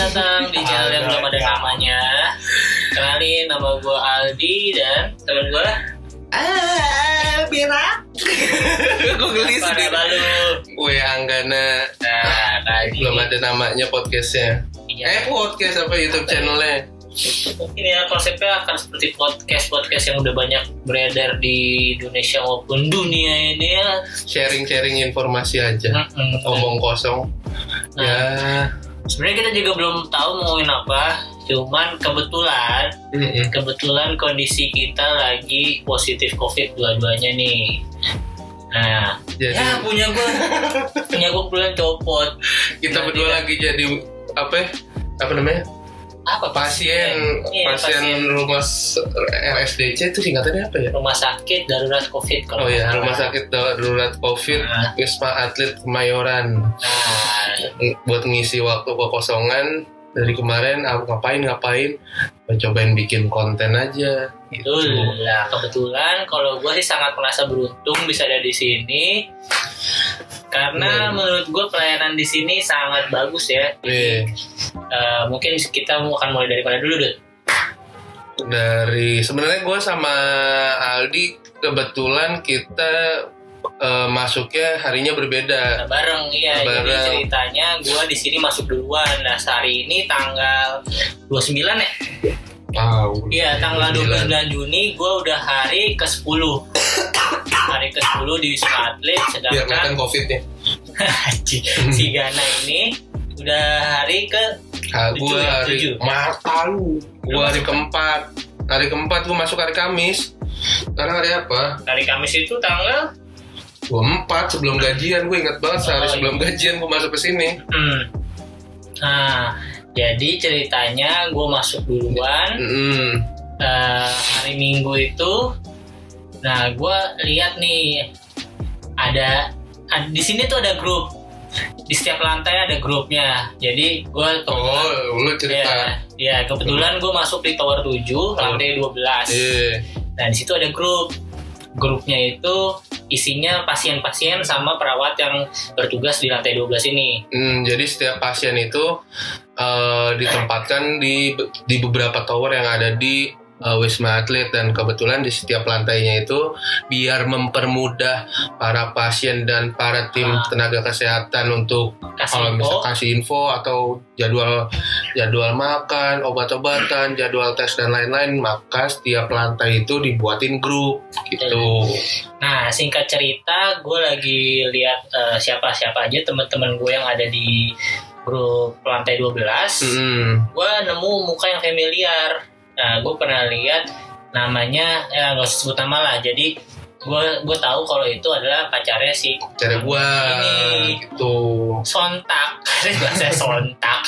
datang di channel yang belum ada namanya. Kenalin nama gue Aldi dan teman gue Ah, berak. Gue geli sendiri. balu. Gue Anggana. Nah, tadi Belum ada namanya podcastnya. Iya. Eh podcast apa YouTube channelnya? Mungkin ya konsepnya akan seperti podcast-podcast yang udah banyak beredar di Indonesia maupun dunia ini ya. Sharing-sharing informasi aja. Mm-mm. Omong kosong. Nah. Ya. Sebenarnya kita juga belum tahu mau ngomongin apa. Cuman kebetulan Mm-mm. kebetulan kondisi kita lagi positif covid dua-duanya nih nah Jadi ya punya gue punya gue bulan copot kita Nah, berdua dia- lagi jadi apa? ya? Apa namanya? Apa Pasien Iya, pasien rumah s- RSDC itu singkatannya apa ya? rumah sakit darurat covid kalau Oh ya, rumah sakit darurat COVID Nah. Wisma Atlet Kemayoran. nah buat ngisi waktu kekosongan dari kemarin aku ngapain ngapain cobain bikin konten aja gitu. lah kebetulan kalau gue sih sangat merasa beruntung bisa ada di sini karena Hmm. menurut gue pelayanan di sini sangat bagus ya Nih, Eh, mungkin kita akan mulai dari mana dulu deh dari sebenarnya gue sama Aldi kebetulan kita eh, masuknya harinya berbeda Nah, bareng iya jadi Bareng. ceritanya gue di sini masuk duluan nah hari ini tanggal 29 ya Tahu. iya tanggal Sembilan. 29 Juni gue udah hari ke 10 hari ke 10 di Wisma Atlet biar sedangkan covidnya Haji, si Gana ini udah hari ke ah, Tujuh gue ya, hari tujuh. mata lu gue hari keempat. Hari keempat gue masuk hari Kamis. Sekarang hari apa? hari Kamis itu tanggal? Gue empat sebelum gajian. Gue ingat banget sehari Oh, sebelum gajian gue masuk ke sini. Hmm. nah jadi ceritanya gue masuk duluan. Mm-mm. eh, hari Minggu itu, nah gue lihat nih ada, ad- di sini tuh ada grup di setiap lantai ada grupnya. Jadi gue Oh, lu cerita. ya, ya kebetulan gue masuk di tower 7 lantai 12. Iya. Nah di situ ada grup. Grupnya itu isinya pasien-pasien sama perawat yang bertugas di lantai 12 ini. Hmm, jadi setiap pasien itu eh, ditempatkan di di beberapa tower yang ada di eh, Wisma Atlet dan kebetulan di setiap lantainya itu biar mempermudah para pasien dan para tim Ah. tenaga kesehatan untuk Kasih kalau info. kasih info atau jadwal jadwal makan, obat-obatan, jadwal tes dan lain-lain, maka setiap lantai itu dibuatin grup gitu. Nah, singkat cerita, gue lagi lihat eh, siapa-siapa aja teman-teman gue yang ada di grup lantai 12. Mm-mm. Gue nemu muka yang familiar. Nah, gue pernah lihat namanya, ya nggak usah sebut nama lah. Jadi gue gue tahu kalau itu adalah pacarnya si Cara gua Ini. gitu. Sontak. Bahasa Sontak.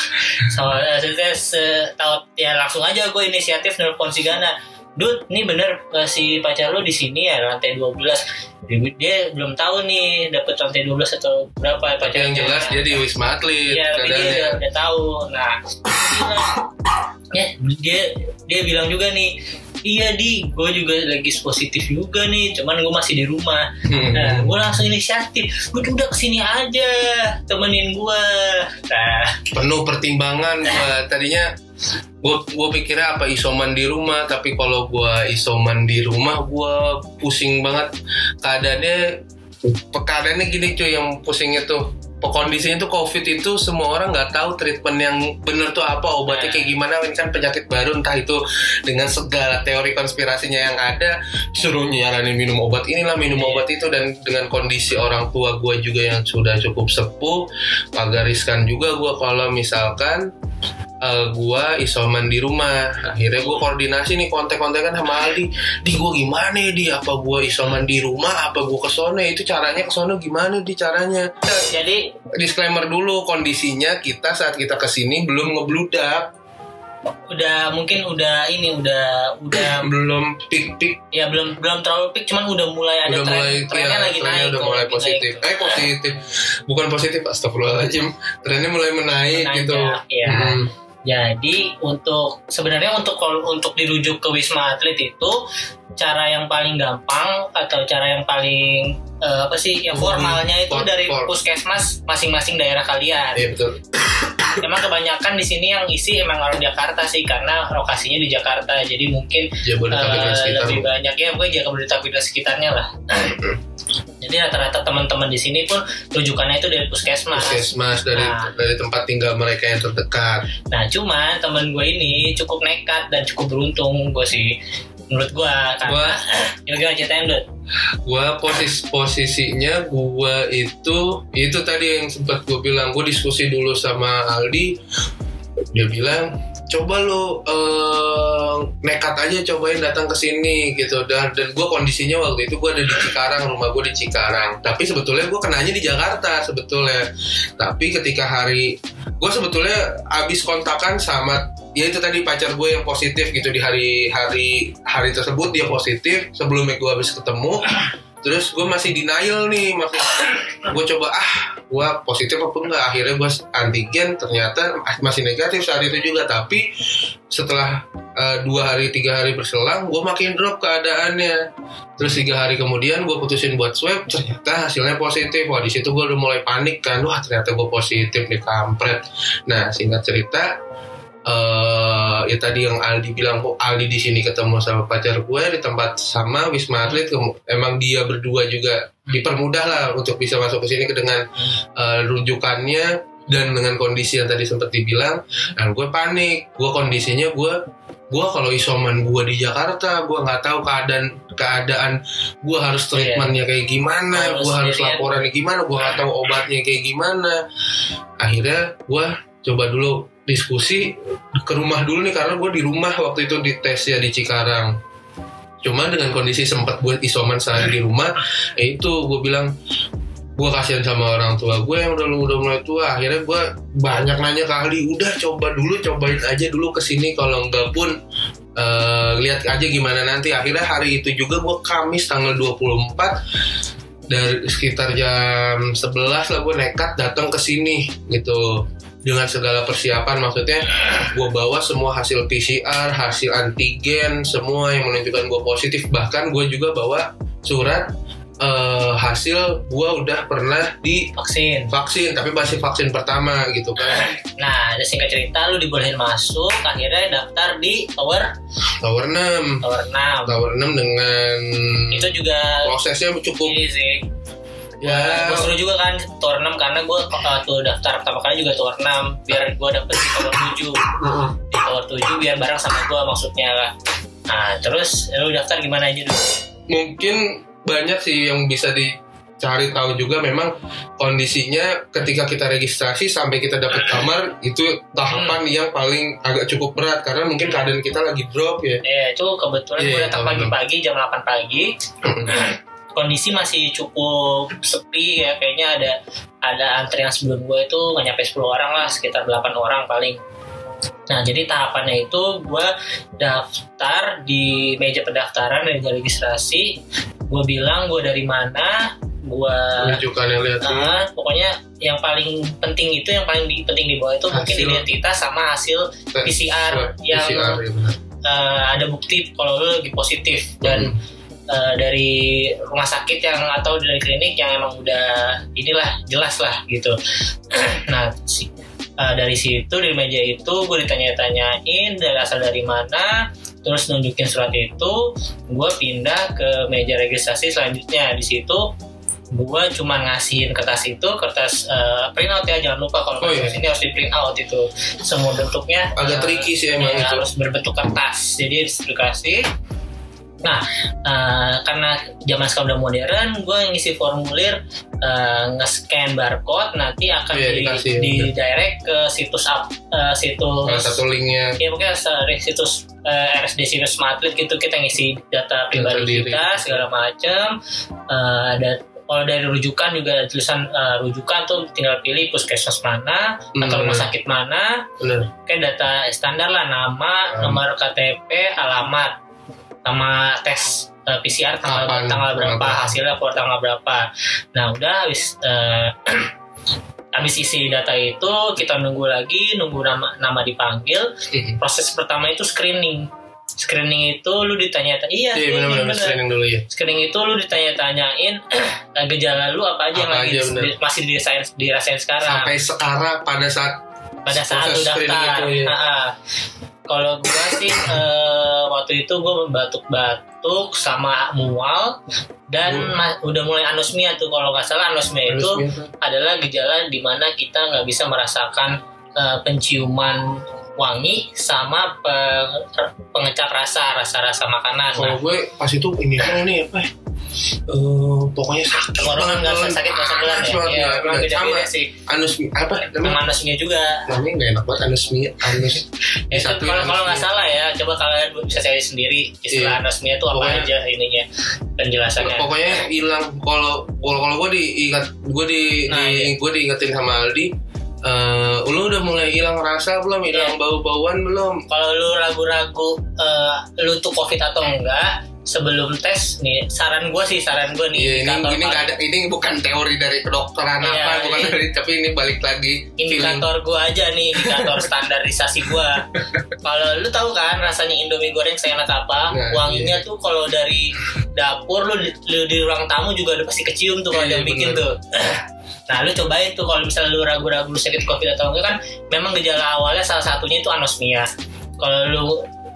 Soalnya se tahu ya langsung aja gue inisiatif nelpon si Gana. Dud, ini bener eh, si pacar lu di sini ya lantai 12. Dia, dia belum tahu nih dapet lantai 12 atau berapa ya pacarnya. yang jelas dia di Wisma Atlet Iya, tapi dia udah, udah tahu. Nah, dia bilang, ya dia dia bilang juga nih, iya di, gue juga lagi positif juga nih, cuman gue masih di rumah. Hmm. Nah, gue langsung inisiatif, gue udah ke sini aja, temenin gue. Nah, penuh pertimbangan gua tadinya gua gua pikirnya apa isoman di rumah tapi kalau gua isoman di rumah gua pusing banget. Keadaannya keadaannya gini cuy yang pusingnya tuh. Kondisinya tuh covid itu semua orang nggak tahu treatment yang bener tuh apa obatnya kayak gimana. Ini kan penyakit baru entah itu dengan segala teori konspirasinya yang ada suruh nyaranin minum obat inilah minum Iya. obat itu. Dan dengan kondisi orang tua gue juga yang sudah cukup sepuh agak riskan juga gue kalau misalkan eh, gua isoman di rumah. Akhirnya gue koordinasi nih kontak-kontakan sama Aldi. Di gue gimana ya, di? Apa gue isoman di rumah? Apa gue ke sana itu caranya ke sana gimana di caranya? Jadi disclaimer dulu kondisinya kita saat kita ke sini belum ngebludak udah mungkin udah ini udah udah belum pik pik ya belum belum terlalu peak, cuman udah mulai ada udah tren, mulai trennya ya, lagi trennya naik, udah mulai positif naik. eh positif bukan positif astagfirullahaladzim trennya mulai menaik Menanjak, gitu ya. Hmm. Jadi untuk sebenarnya untuk kalau untuk dirujuk ke Wisma Atlet itu cara yang paling gampang atau cara yang paling eh, apa sih yang formalnya itu dari puskesmas masing-masing daerah kalian. iya betul emang kebanyakan di sini yang isi emang orang Jakarta sih karena lokasinya di Jakarta jadi mungkin eh, sekitar. lebih banyak ya gue Jabodetabek dan sekitarnya lah jadi rata-rata teman-teman di sini pun rujukannya itu dari puskesmas Puskesmas dari Nah. dari tempat tinggal mereka yang terdekat. Nah cuman temen gue ini cukup nekat dan cukup beruntung gue sih menurut gue karena Gua ya gimana ceritain Dut? gua posis posisinya gua itu itu tadi yang sempat gua bilang gua diskusi dulu sama Aldi dia bilang coba lu eh, nekat aja cobain datang ke sini gitu. Dan dan gue kondisinya waktu itu gue ada di Cikarang rumah gue di Cikarang. Tapi sebetulnya gue kenanya di Jakarta sebetulnya. Tapi ketika hari gue sebetulnya abis kontakan sama ya itu tadi pacar gue yang positif gitu di hari hari hari tersebut dia positif. Sebelumnya gue habis ketemu terus gue masih denial nih maksud gue coba ah gue positif apa enggak? Akhirnya gue antigen ternyata masih negatif saat itu juga. Tapi setelah eh, dua hari tiga hari berselang gue makin drop keadaannya. Terus tiga hari kemudian gue putusin buat swab ternyata hasilnya positif. Wah di situ gue udah mulai panik kan. Wah ternyata gue positif nih kampret. Nah singkat cerita eh ya tadi yang Aldi bilang kok Aldi di sini ketemu sama pacar gue di tempat sama Wisma Atlet emang dia berdua juga dipermudah lah untuk bisa masuk ke sini dengan eh, rujukannya dan dengan kondisi yang tadi sempat dibilang. Dan gue panik. Gue kondisinya gue gue kalau isoman gue di Jakarta gue nggak tahu keadaan keadaan gue harus treatmentnya kayak gimana gue harus laporannya gimana gue nggak tahu obatnya kayak gimana. Akhirnya gue coba dulu diskusi ke rumah dulu nih karena gue di rumah waktu itu di tes ya di Cikarang. Cuma dengan kondisi sempat gue isoman sehari di rumah ya itu gue bilang gue kasihan sama orang tua gue yang udah udah mulai tua. Akhirnya gue banyak nanya ke ahli udah coba dulu cobain aja dulu ke sini kalau enggak pun eh, lihat aja gimana nanti. Akhirnya hari itu juga gue Kamis tanggal 24 dari sekitar jam 11 lah gue nekat datang ke sini gitu dengan segala persiapan maksudnya gue bawa semua hasil PCR hasil antigen semua yang menunjukkan gue positif. Bahkan gue juga bawa surat eh, hasil gue udah pernah di vaksin. vaksin tapi masih vaksin pertama gitu kan. Nah ada singkat cerita lu dibolehin masuk akhirnya daftar di tower tower 6 tower 6 tower 6 dengan itu juga prosesnya cukup sih ya. Gue seru juga kan tower 6 karena gue tuh daftar. Pertama kali juga tower 6 biar gue dapet di tower 7 mm, di tower 7 biar bareng sama gue maksudnya. Lah nah terus lu daftar gimana aja dulu? Mungkin banyak sih yang bisa dicari tahu juga. Memang kondisinya ketika kita registrasi sampai kita dapat kamar itu tahapan yang paling agak cukup berat. Karena mungkin keadaan kita lagi drop ya. Ya itu kebetulan Iya, gue datang tower pagi-pagi jam 8 pagi kondisi masih cukup sepi ya. Kayaknya ada ada antrian sebelum gue itu nggak nyampe 10 orang lah sekitar 8 orang paling. Nah jadi tahapannya itu gue daftar di meja pendaftaran dan registrasi. Gue bilang gue dari mana gue rujukan yang lihat Nah, pokoknya yang paling penting itu yang paling di- penting di bawah itu mungkin Hasil. identitas sama hasil Tes. PCR yang PCR, ya benar. eh, ada bukti kalau lu lagi positif. Dan eh, dari rumah sakit yang atau dari klinik yang emang udah inilah jelas lah gitu. nah si- eh, dari situ dari meja itu gue ditanya-tanyain dari asal dari mana terus nunjukin surat itu gue pindah ke meja registrasi selanjutnya di situ gue cuma ngasihin kertas itu kertas eh, print out ya jangan lupa kalau Oh, iya. sini harus di print out itu semua bentuknya agak eh, tricky sih emang ya, itu harus berbentuk kertas jadi harus dikasih nah eh, karena zaman sekarang udah modern gue ngisi formulir eh, nge-scan barcode nanti akan Iya, di, dikasih, di ya. direct ke situs up eh, situs salah satu linknya ya mungkin situs eh, RSD situs Smartlet gitu kita ngisi data pribadi diri. kita segala macam Eh, ada kalau dari rujukan juga tulisan eh, rujukan tuh tinggal pilih puskesmas mana atau Hmm. rumah sakit mana benar kayak data standar lah nama Hmm. nomor KTP alamat sama tes eh, PCR tanggal Kapan? tanggal berapa hasilnya keluar tanggal berapa nah udah habis eh, habis isi data itu kita nunggu lagi nunggu nama nama dipanggil Mhm. proses pertama itu screening screening itu lu ditanya iya iya benar-benar bener. screening dulu ya screening itu lu ditanya-tanyain gejala lu apa aja yang Apa lagi aja, bener. di- masih dirasain dirasain sekarang sampai sekarang pada saat pada saat lu daftar. itu, ya. Kalau gua sih eh, waktu itu gua batuk-batuk sama mual dan Hmm. udah mulai anosmia tuh kalau nggak salah anosmia itu adalah gejala di mana kita nggak bisa merasakan eh, penciuman wangi sama pe- pengecap rasa rasa-rasa makanan. Kalau Nah, gue pas itu ini dong nih apa ya? Eh, pokoknya sakit Tenggorokan nggak banget. sakit nggak Panas ya. ya. Udah beda-beda sama. sih. Anusmi apa namanya? anosmia juga. Namanya nggak enak banget anusmi anus. Ya, itu kalau kalau nggak salah ya, coba kalian bisa cari sendiri istilah Iya. anosmia itu apa Pokoknya- aja ininya penjelasannya. Pokoknya hilang kalau kalau kalau gue diingat gue di, Nah, di iya. gue diingetin sama Aldi. eh lu udah mulai hilang rasa belum? Hilang Iya. bau-bauan belum? Kalau lu ragu-ragu eh, lu tuh covid atau enggak, sebelum tes nih saran gue sih saran gue nih Iya ini ini paling- ada ini bukan teori dari kedokteran Iya, apa bukan iya. dari tapi ini balik lagi indikator gue aja nih indikator standarisasi gue kalau lu tahu kan rasanya indomie goreng seenak apa Nah, wanginya tuh kalau dari dapur lu, di- lu di ruang tamu juga udah pasti kecium tuh kalau Iya, yang bikin tuh. Nah lu cobain tuh kalau misalnya lu ragu-ragu sakit covid atau enggak kan memang gejala awalnya salah satunya itu anosmia. Kalau lu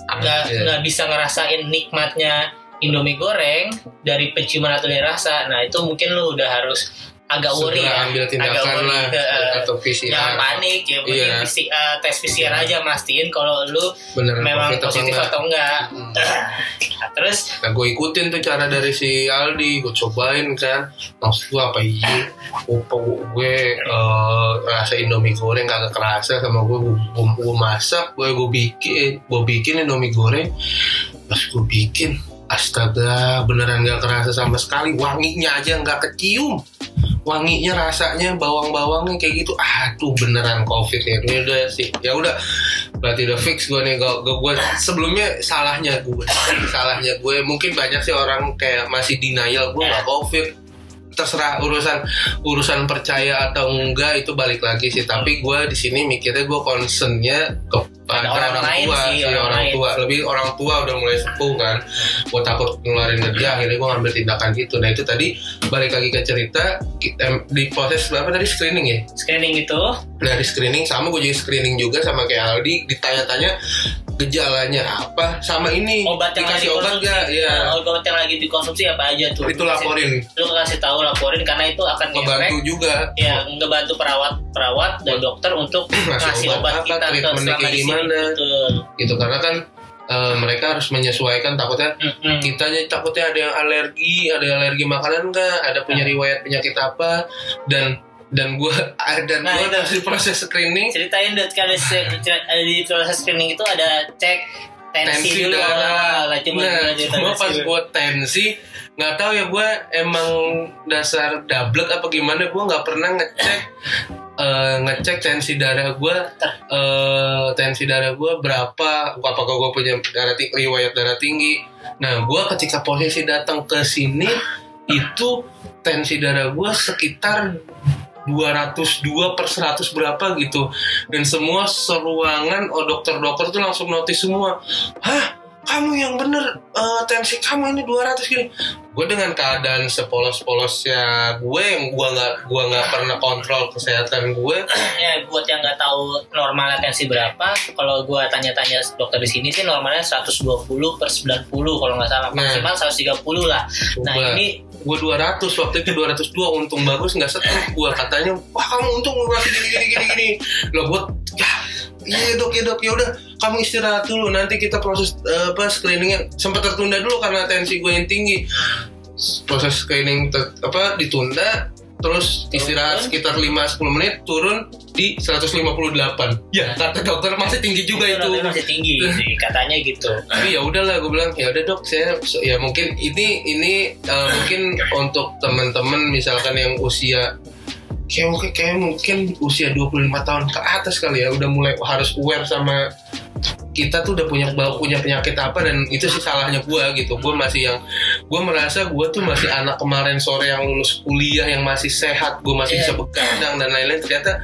nggak nggak bisa ngerasain nikmatnya Indomie goreng dari penciuman atau dari rasa. Nah itu mungkin lu udah harus agak worry ya ambil agak tindakan worry lah Eh, atau PCR jangan panik ya penting Iya. PC, eh, tes PCR aja mastiin kalau lu beneran memang positif enggak. atau enggak Hmm. Nah, terus Nah, gue ikutin tuh cara dari si Aldi, gue cobain kan. Maksud gue apa iya? Gue, eh, rasa Indomie goreng kagak kerasa sama gue. Gue, gue, gue masak, gue gue bikin, gue bikin Indomie goreng. Pas gue bikin, astaga, beneran gak kerasa sama sekali. Wanginya aja nggak kecium. Wanginya rasanya bawang-bawangnya kayak gitu. Aduh beneran covid ya. Ini udah sih. Ya udah. Berarti udah fix gue nih. Gue, gue, sebelumnya salahnya gue salahnya gue mungkin banyak sih orang kayak masih denial. Gue nggak covid. Terserah urusan urusan percaya atau enggak itu balik lagi sih. Tapi gue di sini mikirnya gue concernnya kepada Ada orang orang, lain tua sih, orang orang lain. tua. Lebih orang tua udah mulai sepuh kan. Gue takut ngeluarin kerja akhirnya gue ngambil tindakan gitu. Nah itu tadi balik lagi ke cerita kita, di proses berapa tadi? Screening ya? Screening itu dari screening sama gue jadi screening juga sama kayak Aldi ditanya-tanya gejalanya apa sama ini obat yang lagi dikasih obat dikonsumsi gak ya eh, obat yang lagi dikonsumsi apa aja tuh? Itu laporin. lu kasih tahu laporin karena itu akan ngebantu ngefek juga. Ya ngebantu perawat perawat dan dokter untuk ngasih obat obat apa, kita ke selama di sini gimana. Betul. gitu karena kan eh, mereka harus menyesuaikan takutnya Mm-mm. kitanya takutnya ada yang alergi ada yang alergi makanan enggak ada punya riwayat penyakit apa dan dan gue dan Nah, gue masih proses screening ceritain deh kalau di proses screening itu ada cek tensi, tensi dulu. darah. lah cuma nah, cuma pas gue tensi nggak tahu ya gue emang dasar double apa gimana gue nggak pernah ngecek eh, ngecek tensi darah gue eh, tensi darah gue berapa apakah gue punya darah tinggi riwayat darah tinggi. Nah gue ketika posisi datang ke sini itu tensi darah gue sekitar 202 per 100 berapa gitu. Dan semua seruangan oh dokter-dokter tuh langsung notice semua. Hah? Kamu yang bener eh, tensi kamu ini 200 gini. Gue dengan keadaan sepolos-polosnya gue yang gue nggak gue nggak pernah kontrol kesehatan gue. Ya buat yang nggak tahu normalnya tensi berapa kalau gua tanya-tanya dokter di sini sih normalnya 120 per 90 kalau nggak salah. Nah. maksimal 130 lah. Nah Coba. ini gue 200 waktu itu 202 untung bagus nggak setruk gue katanya wah kamu untung masih gini gini gini gini. Lo gue ya iya dok ya dok. Ya udah kamu istirahat dulu. Nanti kita proses eh, apa screeningnya. Sempat tertunda dulu karena tensi gue yang tinggi. Proses screening ter- apa ditunda terus istirahat sekitar 5-10 menit turun di 158 ya. Kata dokter masih tinggi juga itu. Tapi masih tinggi sih katanya gitu. Tapi ya udahlah gue bilang ya udah dok saya ya mungkin ini ini eh, mungkin untuk teman-teman misalkan yang usia kayak mungkin kayak mungkin usia 25 tahun ke atas kali ya udah mulai harus aware sama kita tuh udah punya punya penyakit apa dan itu sih salahnya gue gitu gue masih yang gue merasa gue tuh masih anak kemarin sore yang lulus kuliah yang masih sehat gue masih Iya. bisa begadang dan lain-lain ternyata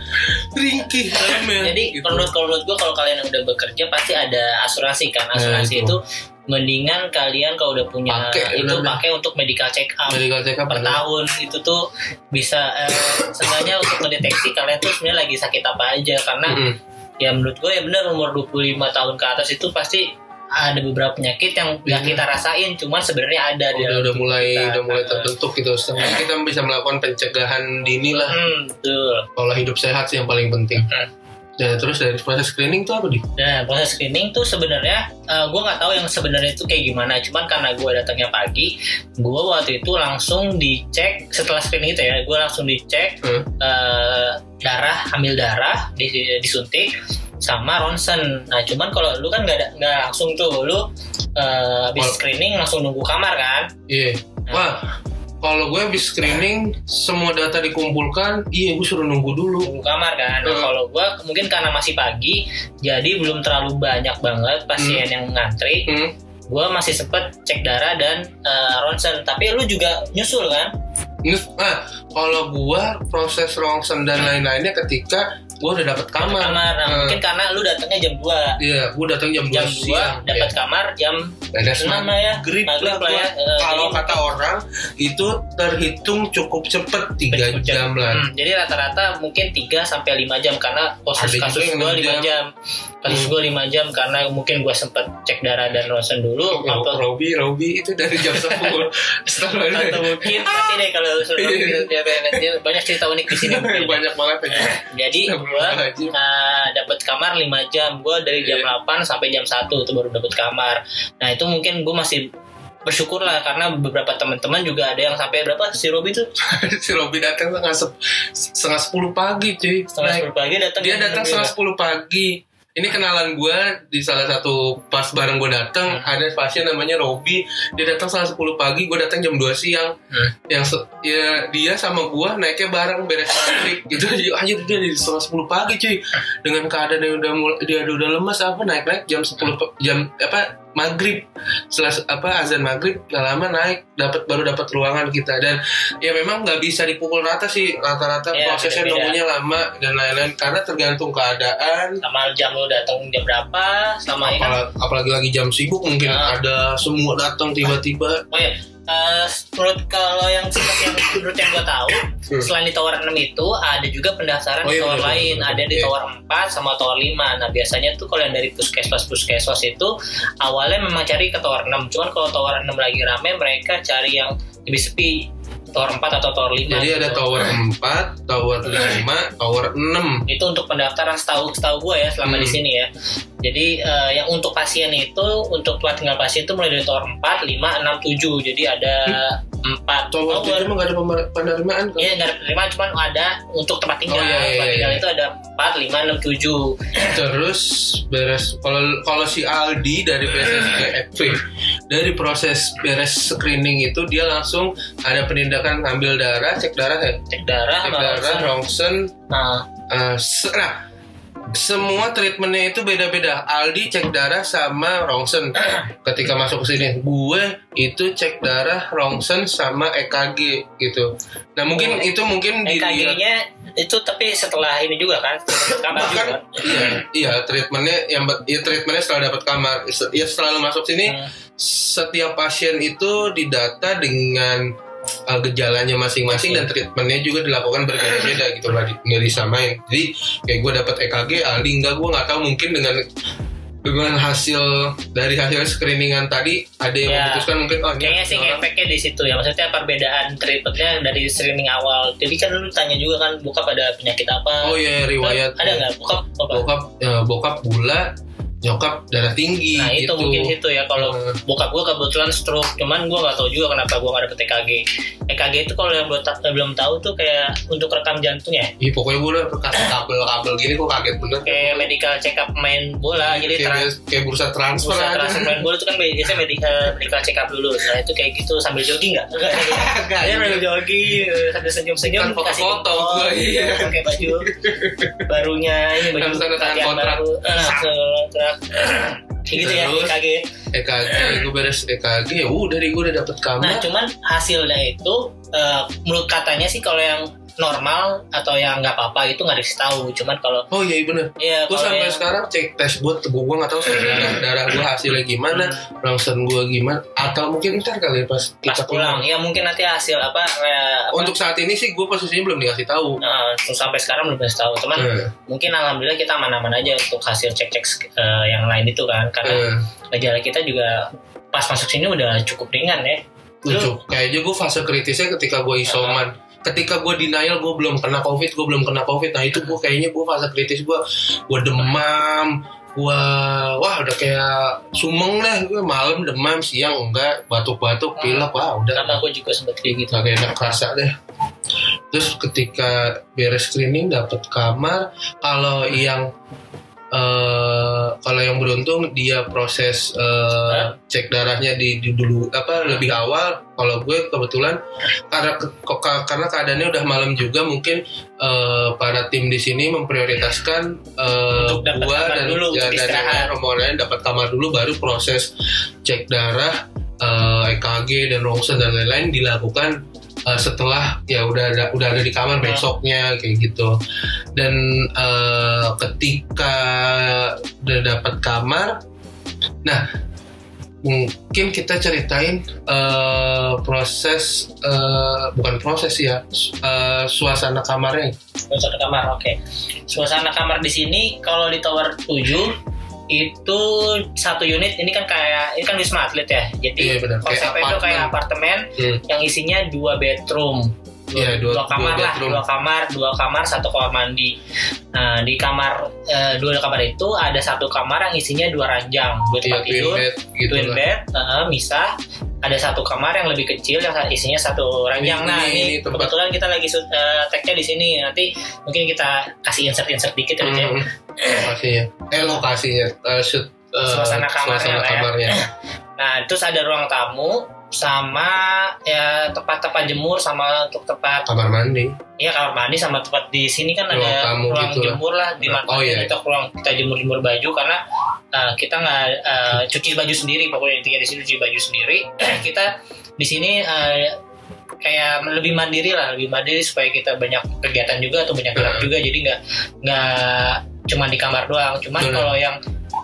ringkih dalamnya, Jadi gitu. menurut kalau menurut gue kalau kalian yang udah bekerja pasti ada asuransi kan. Asuransi itu. itu. mendingan kalian kalau udah punya Pakai, itu pakai untuk medical check up medical check up per bener. tahun itu tuh bisa eh, seenggaknya untuk mendeteksi kalian tuh sebenarnya lagi sakit apa aja karena Mm-mm. Ya menurut gue ya benar umur 25 tahun ke atas itu pasti ada beberapa penyakit yang Iya. kita rasain cuman sebenarnya ada di udah udah mulai kita. udah mulai terbentuk gitu setengahnya kita bisa melakukan pencegahan dini lah hmm, betul pola hidup sehat sih yang paling penting Hmm. Nah terus dari proses screening tuh apa di Nah, proses screening tuh sebenarnya gue nggak tahu yang sebenarnya itu kayak gimana. Cuman karena gue datangnya pagi, gue waktu itu langsung dicek setelah screening itu ya, gue langsung dicek Hmm. eh, darah, ambil darah, di- disuntik sama ronsen. Nah, cuman kalau lu kan nggak nggak langsung tuh, lu eh, habis screening langsung nunggu kamar kan? iya Nah, wah kalau gue habis screening semua data dikumpulkan iya gue suruh nunggu dulu nunggu kamar kan. Nah, Hmm. kalau gue mungkin karena masih pagi, jadi belum terlalu banyak banget pasien yang ngantri. Hmm. gue masih sempet cek darah dan eh, ronsen tapi lu juga nyusul kan Nah, kalau gua proses rongsen dan lain-lainnya ketika gua udah dapet kamar. kamar nah, Eh, mungkin karena lu datangnya jam 2 Iya, gua datang jam, jam 2 2 siang. dapat Iya. kamar jam 6 lah ya Maghrib lah lah ya. Eh, Kalau kata orang itu terhitung cukup cepet 3 Cukup jam lah. Hmm, jadi rata-rata mungkin 3 sampai 5 jam karena kasus kasus gue 6 5 jam. jam. Kasus Hmm. gue 5 jam karena mungkin gue sempet cek darah dan ronsen dulu Oh, atau, Robi, Robi itu dari jam 10 Setelah atau mungkin nanti deh kalau suruh Iya. dia, banyak cerita unik di sini banyak banget ya. Jadi gue uh, dapat kamar 5 jam. Gue dari jam Iya. 8 sampai jam 1 itu baru dapat kamar. Nah itu mungkin gue masih bersyukur lah karena beberapa teman-teman juga ada yang sampai berapa si Robi tuh si Robi datang setengah sep- setengah 10 pagi cuy. setengah sepuluh pagi datang dia jam datang setengah sepuluh pagi ini kenalan gue di salah satu pas bareng gue datang Hmm. ada pasien namanya Robi. Dia datang setengah sepuluh pagi gue datang jam 2 siang. Hmm. yang ya dia sama gue naiknya bareng beres maghrib gitu aja dia di setengah sepuluh pagi cuy. Dengan keadaan yang udah mulai dia udah lemas apa naik naik jam 10 pe- jam apa maghrib setelah apa azan maghrib nggak lama naik dapat baru dapat ruangan kita. Dan ya memang nggak bisa dipukul rata sih rata-rata Ya, prosesnya nunggunya lama dan lain-lain karena tergantung keadaan. Sama jam lu datang jam berapa sama ya kan? apalagi, apalagi lagi jam sibuk mungkin Ah. ada semua datang tiba-tiba. Oh ya eh, menurut kalau yang seperti yang menurut yang gue tahu Hmm. selain di tower 6 itu ada juga pendaftaran Oh, di iya, tower bener, lain bener, ada di iya. tower 4 sama tower 5 nah biasanya tuh kalau yang dari puskesmas puskesmas itu awalnya memang cari ke tower 6 cuman kalau tower 6 lagi rame mereka cari yang lebih sepi tower 4 atau tower 5 jadi ada gitu. tower 4 tower 5 tower 6 itu untuk pendaftaran setahu setahu gue ya selama Hmm. di sini ya jadi eh, yang untuk pasien itu untuk tempat tinggal pasien itu mulai dari tower 4, 5, 6, 7 jadi ada empat tower 7 emang gak ada penerimaan kan? Iya nggak ada penerimaan cuman ada untuk tempat tinggal. Oh, iya, iya, tempat iya, tinggal iya. itu ada 4, 5, 6, 7. terus beres kalau kalau si Aldi dari proses eh, dari proses beres screening itu dia langsung ada penindakan ngambil darah cek darah ya Cek darah, cek darah ronsen. rongsen Nah, eh, se- nah semua treatmentnya itu beda-beda. Aldi cek darah sama rongsen ketika masuk ke sini. Gue itu cek darah, rongsen sama EKG gitu. Nah mungkin Oh. itu mungkin di EKG-nya itu tapi setelah ini juga kan, kamar juga bahkan kan. iya iya treatmentnya yang ya treatmentnya setelah dapat kamar ya setelah masuk sini Hmm. setiap pasien itu didata dengan uh, gejalanya masing-masing dan treatmentnya juga dilakukan berbeda-beda gitu lah nggak disamain jadi kayak gue dapat EKG Aldi enggak gue nggak tahu mungkin dengan dengan hasil dari hasil screeningan tadi ada yang Ya. memutuskan mungkin oh Kayaknya sih orang- ngefeknya di situ ya. Maksudnya perbedaan treatmentnya dari screening awal. Jadi kan lu tanya juga kan buka pada penyakit apa. oh iya riwayat Ada nggak buka apa? bokap eh, bokap gula nyokap darah tinggi Nah itu gitu. mungkin situ ya kalau Hmm. bokap gue kebetulan stroke cuman gue nggak tahu juga kenapa gue nggak dapet EKG EKG itu kalau yang belum, ta- belum tahu tuh kayak untuk rekam jantungnya Iya pokoknya gue udah kasih kabel-kabel gini kok kaget bener kayak medical check up main bola jadi kayak, trans kayak bursa transfer Bursa aja. transfer main bola itu kan biasanya medical, medical check up dulu nah itu kayak gitu sambil jogging nggak? Enggak Enggak, Dia iya. sambil jogging sambil senyum-senyum Kan kasih foto-foto oh, gua, iya. pakai baju barunya ini baju kontrak. baru Gitu ya? EKG EKG gue beres EKG ya udah dari gue udah dapet Nah, kamar cuman hasilnya itu eh, menurut katanya sih kalau yang normal atau yang nggak apa-apa itu nggak dikasih tahu. Cuman kalau Oh iya bener. ya Gue sampai yang- sekarang cek tes gue, gue gue nggak tahu sih darah, darah gue hasilnya gimana, ronsen gue gimana, atau mungkin ntar kali ya pas pas kita pulang. Ya mungkin nanti hasil apa, apa? Untuk saat ini sih gue posisinya belum dikasih tahu. eh, sampai sekarang belum dikasih tahu. Cuman Eh, mungkin alhamdulillah kita aman-aman aja untuk hasil cek-cek eh, yang lain itu kan. Karena eh, gejala kita juga pas masuk sini udah cukup ringan ya. Lucu. Kayaknya gue fase kritisnya ketika gue isoman. Ketika gue denial gue belum kena covid, gue belum kena covid. Nah itu gue kayaknya gue fase kritis gue, gue demam, gue wah udah kayak sumeng deh gue malam demam siang enggak batuk-batuk pilek wah udah karena aku juga sempat kayak gitu Gak enak kerasa deh. Terus ketika beres screening dapat kamar, kalau yang eh kalau yang beruntung dia proses Hah? cek darahnya di, di dulu apa lebih awal. Kalau gue kebetulan karena karena keadaannya udah malam juga mungkin eh, para tim di sini memprioritaskan gua kamar dan dulu, ya, dan rombongan dapat kamar dulu baru proses cek darah eh, EKG dan ronsen dan lain-lain dilakukan eh, setelah ya udah ada udah ada di kamar Hmm. besoknya kayak gitu. Dan eh, ketika udah dapat kamar nah mungkin kita ceritain eh, proses eh, bukan proses ya eh, suasana kamarnya. Suasana kamar oke. Suasana kamar di sini kalau di tower 7 itu satu unit ini kan kayak ini kan wisma atlet ya jadi Iya. Kayak konsepnya itu kayak apartemen Hmm. yang isinya dua bedroom dua, Iya, dua- dua kamar dua lah dua kamar dua kamar satu kamar mandi. Nah di kamar eh, dua kamar itu ada satu kamar yang isinya dua ranjang. Dua Iya, tempat twin tidur bed gitu twin lah. bed eh, misah. Ada satu kamar yang lebih kecil yang isinya satu ranjang. Ini- nah ini- ini, tempat- kebetulan kita lagi shoot, eh, tag-nya di sini. Nanti mungkin kita kasih insert insert dikit ya, Cek. Hmm, lokasinya eh lokasinya eh, shoot, eh, Suasana kamarnya suasana lah ya. kamarnya. Nah terus ada ruang tamu sama ya tempat-tempat jemur sama untuk tempat kamar mandi ya kamar mandi sama tempat di sini kan Ruang ada tamu ruang gitu jemur lah di mana Oh, iya. kita ruang kita jemur jemur baju karena uh, kita nggak uh, cuci baju sendiri pokoknya intinya di sini cuci baju sendiri kita di sini uh, kayak lebih mandiri lah lebih mandiri supaya kita banyak kegiatan juga atau banyak gerak Heeh. juga jadi nggak nggak cuma di kamar doang cuman Benar. kalau yang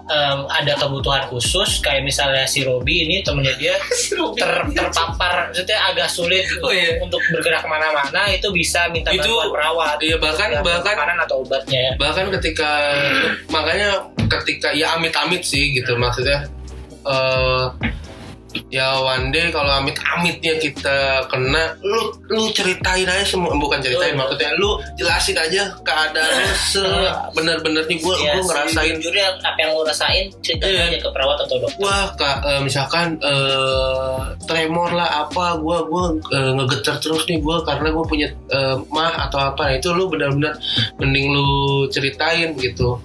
em, ada kebutuhan khusus kayak misalnya si Robi ini temennya dia ter, terpapar maksudnya agak sulit Oh, iya. untuk bergerak ke mana-mana itu bisa minta Itu- bantuan perawat. iya bahkan Ya, bahkan makanan atau obatnya bahkan ketika makanya ketika ya amit-amit sih gitu maksudnya eh ya one day kalau amit-amitnya kita kena lu lu ceritain aja semua. Bukan ceritain Betul. maksudnya lu jelasin aja keadaan lu sebener-benernya gue Ya, gue ngerasain. sejujurnya apa yang lo rasain ceritain Iya. aja ke perawat atau dokter. Wah kak eh, misalkan eh, tremor lah apa gue gue ngegeter terus nih gue karena gue punya eh, mah atau apa. Nah, itu lu benar-benar mending lu ceritain gitu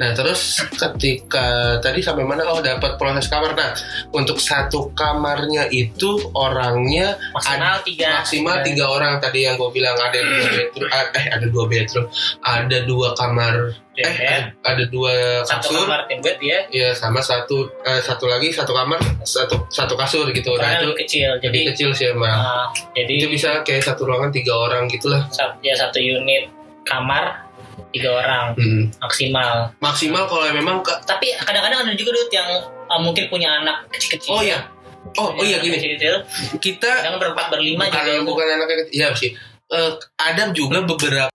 nah terus ketika tadi sampai mana? Oh dapat proses kamar. Nah untuk satu kamarnya itu orangnya maksimal tiga. maksimal tiga orang. Tadi yang gue bilang ada dua bedroom eh ada dua bedroom ada dua kamar eh ada dua satu kasur. kamar tim bed ya Ya sama satu eh, satu lagi satu kamar satu satu kasur gitu. Nah karena itu lebih kecil jadi lebih kecil sih emang. ah, jadi itu bisa kayak satu ruangan tiga orang gitulah. ya satu unit kamar tiga orang Hmm. maksimal Maksimal kalau memang ke tapi kadang-kadang ada juga Dut yang ah, mungkin punya anak kecil-kecil Oh iya. Oh, oh iya gini. kecil Kita kadang berempat berlima juga bukan bukan anaknya kecil. Iya sih. Eh, ada juga beberapa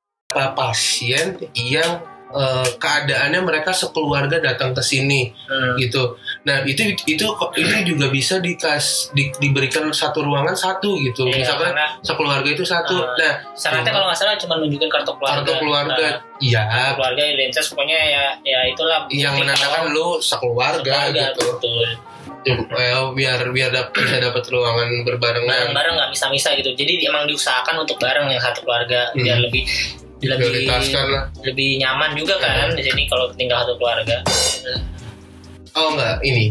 pasien yang eh, keadaannya mereka sekeluarga datang ke sini Hmm. gitu. Nah itu itu itu juga bisa dikas di- diberikan satu ruangan satu gitu. Iya, Misalkan sekeluarga itu satu. Ah. nah syaratnya kalau nggak salah cuma nunjukin kartu keluarga. Kartu keluarga Nah, iya. keluarga identitas pokoknya ya ya itulah. Yang menandakan lu sekeluarga keluarga, gitu. betul. Eh, biar biar dap- bisa dapat ruangan berbarengan. Bareng-bareng nggak bisa-bisa gitu. Jadi emang diusahakan untuk bareng yang satu keluarga. Hmm. biar lebih lebih lah. lebih nyaman juga kan. Di sini kalau tinggal satu keluarga oh enggak. Ini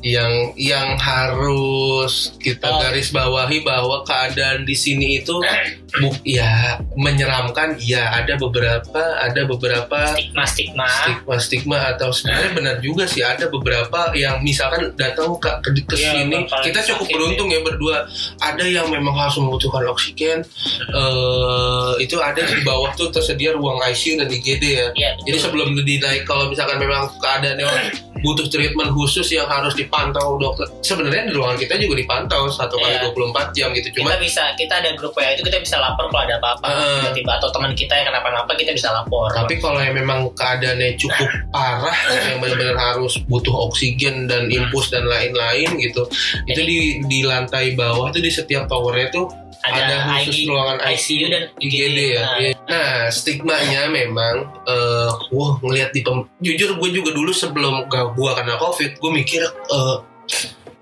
yang yang harus kita Oh. garis bawahi bahwa keadaan di sini itu bu, ya menyeramkan. Ya ada beberapa ada beberapa stigma stigma stigma stigma atau sebenarnya benar juga sih ada beberapa yang misalkan datang ke ke, ke Iya, sini kita cukup sakit, beruntung ya berdua. Ada yang memang harus membutuhkan oksigen eh itu ada di bawah tuh tersedia ruang ICU dan IGD ya. Iya, jadi sebelum dinaik kalau misalkan memang keadaannya butuh treatment khusus yang harus dipantau dokter sebenarnya di ruangan kita juga dipantau satu kali Iya. 24 jam gitu cuma kita bisa kita ada grup WA itu kita bisa lapor kalau ada apa-apa Heeh. tiba-tiba atau teman kita yang kenapa-napa kita bisa lapor Tapi kalau yang memang keadaannya cukup parah, yang benar-benar harus butuh oksigen dan infus dan lain-lain gitu, itu di di lantai bawah tuh di setiap towernya tuh ada, ada khusus IG, ruangan ICU dan IGD ya. Nah, Iya. Nah, stigmanya memang, eh wah ngelihat di pem- jujur gue juga dulu sebelum gak gue kena covid, gue mikir eh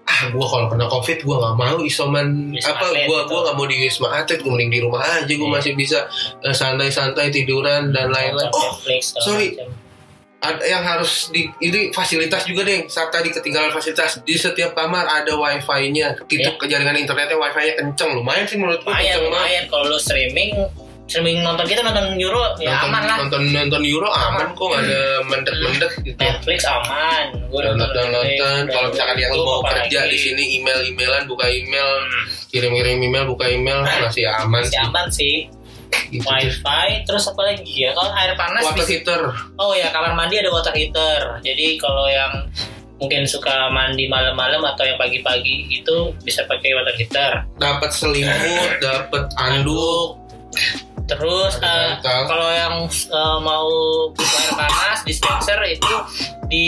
ah gue kalau kena covid gue nggak mau isoman Wisma apa gue gue nggak mau di wisma atlet gue mending di rumah aja gue Iya. masih bisa eh, santai-santai tiduran dan lain-lain oh sorry. macam. Ada yang harus di ini fasilitas juga deh saat tadi ketinggalan fasilitas di setiap kamar ada wifi-nya. Gitu Ya. kejaringan internetnya wifi-nya kenceng. Lumayan sih menurut gue lumayan lumayan. Kalau lu streaming streaming nonton kita nonton Euro ya nonton, aman lah. nonton nonton Euro aman kok nggak ada mendet-mendet gitu. Netflix aman. Gue downloadan Netflix, kalau misalkan yang itu mau kerja lagi? di sini email emailan buka email. Hmm, kirim-kirim email buka email masih aman masih sih. aman sih gitu. wifi terus apa lagi ya? Kalau air panas water bisa heater. Oh ya kamar mandi ada water heater. Jadi kalau yang mungkin suka mandi malam-malam atau yang pagi-pagi itu bisa pakai water heater. Dapat selimut dapat anduk. Terus bantal. kalau yang eh, mau air panas dispenser itu di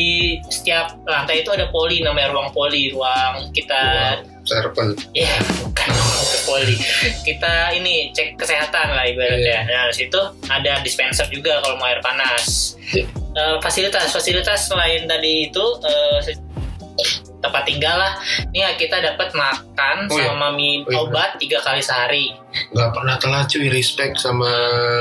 setiap lantai itu ada poli namanya ruang poli ruang kita serpen ya bukan ruang poli kita ini cek kesehatan lah Iya. ibaratnya. Nah di situ ada dispenser juga kalau mau air panas. Iya. Eh, fasilitas fasilitas selain tadi itu eh, tempat tinggal lah. Ini ya kita dapat makan Oh, iya. sama minum Oh, iya. obat tiga kali sehari. nggak pernah telat cuy respect sama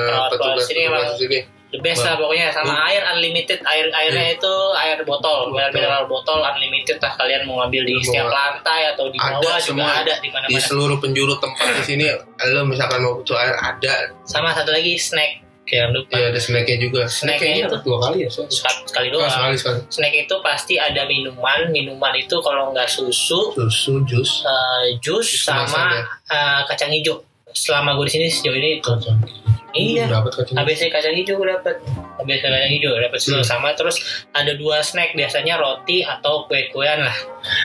Perawat petugas sini petugas sini the best lah pokoknya. Sama Hmm. air unlimited. Air airnya itu air botol. Air Botol. mineral botol unlimited lah. Kalian mau ngambil di setiap lantai atau di Ada bawah juga semua. ada di mana di seluruh penjuru tempat di sini lo misalkan mau butuh air ada. Sama satu lagi snack. Jangan lupa. Ya ada snacknya juga. Snacknya snacknya itu? dua kali ya soalnya. sekali, sekali Oh, doang. sekali sekali. Snack itu pasti ada minuman. Minuman itu kalau nggak susu susu jus. eh, jus sama eh, kacang hijau. Selama gue di sini sejauh ini itu iya. Dapat kacang ABC kacang hijau gue dapet ABC kacang hijau dapet semua Hmm. sama terus ada dua snack biasanya roti atau kue-kuean lah.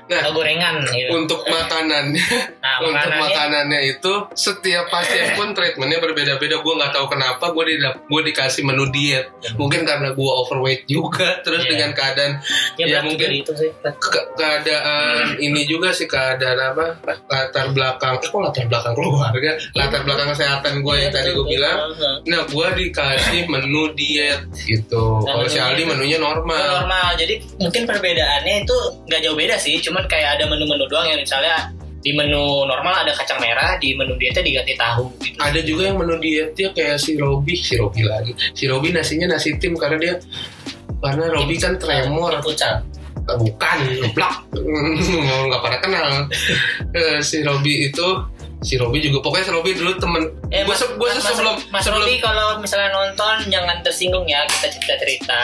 Nah atau gorengan gitu. untuk makanan nah untuk makanannya? makanannya itu setiap pasien pun treatmentnya berbeda-beda. Gue nggak tahu kenapa gue di gue dikasih menu diet. Mungkin karena gue overweight juga terus Iya. dengan keadaan ya, ya mungkin itu sih. ke- keadaan ini juga sih keadaan apa latar belakang eh, kok latar belakang keluarga? Latar belakang kesehatan gue yang Iya, tadi gue bilang. nah gue dikasih menu diet gitu. Nah, kalau si Aldi menunya normal. Normal. Jadi mungkin perbedaannya itu nggak jauh beda sih. Cuman kayak ada menu-menu doang yang misalnya di menu normal ada kacang merah di menu dietnya diganti tahu gitu. Ada juga yang menu dietnya kayak si Robi. Si Robi lagi. Si Robi nasinya nasi tim karena dia karena Robi kan tremor. Pucat. Bukan geblak nggak pada kenal. Eh, si Robi itu si Robi juga pokoknya si Robi dulu temen. Eh, gue Mas, gue Mas, sebelum Mas sebelum Robi kalau misalnya nonton jangan tersinggung ya kita cerita cerita.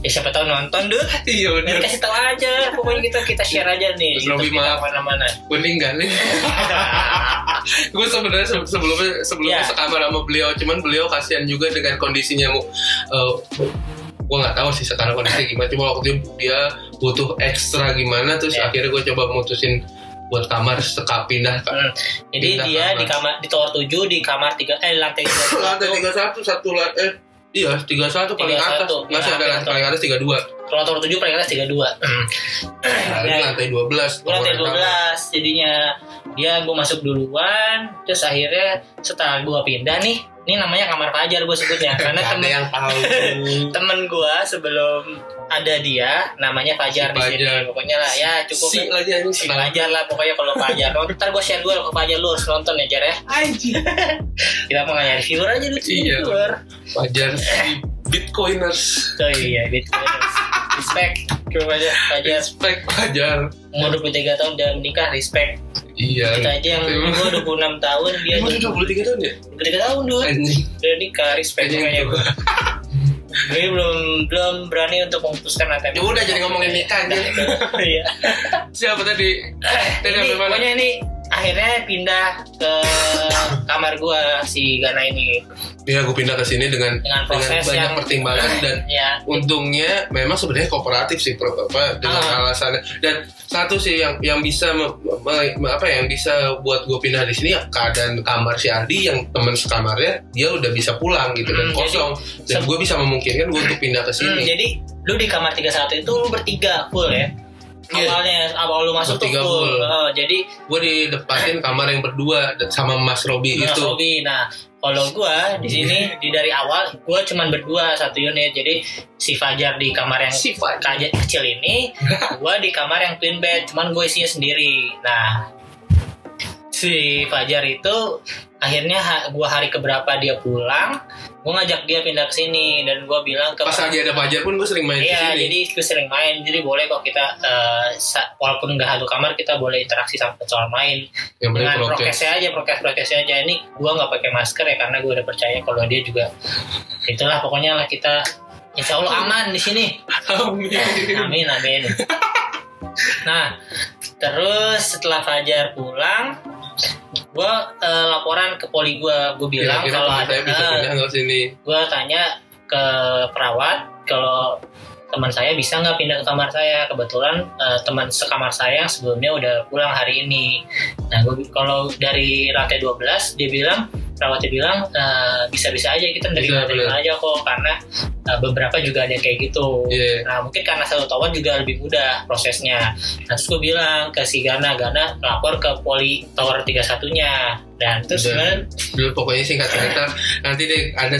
Ya siapa tahu nonton deh iya bener. Kasih tahu aja pokoknya kita kita share aja nih. Mas Robi, kita maaf. mana-mana gue ninggalin gue sebenarnya se- sebelumnya sebelumnya Iya. sekamar sama beliau cuman beliau kasihan juga dengan kondisinya mu. Uh, gue nggak tahu sih sekarang kondisinya gimana cuma waktu itu dia butuh ekstra gimana terus Iya. akhirnya gue coba mutusin buat kamar sekap pindah ke Hmm. Jadi Pindah dia kamar. di kamar di tower 7 di kamar 3 eh lantai 3 lantai tiga satu satu lantai eh iya tiga satu paling 31, atas. nggak sih ada lantai paling atas tiga dua. Kalau tower 7 paling atas 32. Nah, ini Nah, lantai dua belas. gue lantai 12 jadinya dia gue masuk duluan terus akhirnya setelah gue pindah nih ini namanya kamar Fajar gue sebutnya. Karena temen yang tahu. temen gue sebelum ada dia namanya Fajar Si di sini Fajar. pokoknya lah ya cukup. Si lagi anjing si Fajar lah pokoknya kalau Fajar. Ntar gue share gue ke Fajar lu harus nonton ya Jar ya. Anjing. Kita mau nyari viewer aja lu Iya. viewer. Wajar si bitcoiners. Oh iya gitu respect. Ke Fajar Fajar. Respect Fajar umur 23 tahun udah menikah respect. Iya. Kita aja yang gue 26 tahun dia udah 23 tahun ya? 23 tahun dulu udah nikah respect tuh. gue gue belum belum berani untuk memutuskan nanti Ya udah, jadi ngomongin nikah, anjing. iya. Siapa tadi? Tadi ini pokoknya ini akhirnya pindah ke kamar gua si Gana ini. Iya gue pindah ke sini dengan dengan proses banyak yang pertimbangan dan ya untungnya memang sebenarnya kooperatif sih pro- apa dengan Ah. alasannya. Dan satu sih yang yang bisa me- me- apa ya, yang bisa buat gue pindah di sini ya keadaan kamar si Aldi yang teman sekamarnya dia udah bisa pulang gitu dan Hmm, kosong. Dan se- gue bisa memungkinkan gue untuk pindah ke Hmm, sini. jadi lu di kamar 31 itu lu bertiga full ya Iya. awalnya awal lu masuk tuh full, full. Oh, jadi gue didepatin kamar yang berdua sama Mas Robi Mas itu Robi. Nah, kalau gua di sini di dari awal gua cuman berdua satu unit. Jadi si Fajar di kamar yang si Fajar. kecil ini, gua di kamar yang twin bed, cuman gue isinya sendiri. Nah, si Fajar itu akhirnya ha- gua hari keberapa dia pulang, gua ngajak dia pindah ke sini dan gua bilang ke pas lagi ada Fajar pun gue sering main Iya, jadi gue sering main. Jadi boleh kok kita sa- walaupun nggak satu kamar kita boleh interaksi sama soal main yang dengan prokes prokesnya aja, prokes prokesnya aja. Ini gue nggak pakai masker ya karena gue udah percaya kalau dia juga itulah pokoknya lah kita Insya Allah aman di sini. Amin. Amin amin. Nah, terus setelah Fajar pulang, gue laporan ke poli gue, gue bilang Kira-kira kalau ada saya bisa pindah nggak sini. Gue tanya ke perawat kalau teman saya bisa nggak pindah ke kamar saya. Kebetulan eh, teman sekamar saya sebelumnya udah pulang hari ini. Nah gua, kalau dari lantai 12 dia bilang perawatnya bilang eh, bisa-bisa aja kita terima bener. aja kok karena eh, beberapa juga ada yang kayak gitu Iya. nah mungkin karena satu tower juga lebih mudah prosesnya nah terus gue bilang ke si Gana Gana lapor ke poli tower 31 nya dan terus Dan- sebenarnya dulu pokoknya singkat cerita nanti deh ada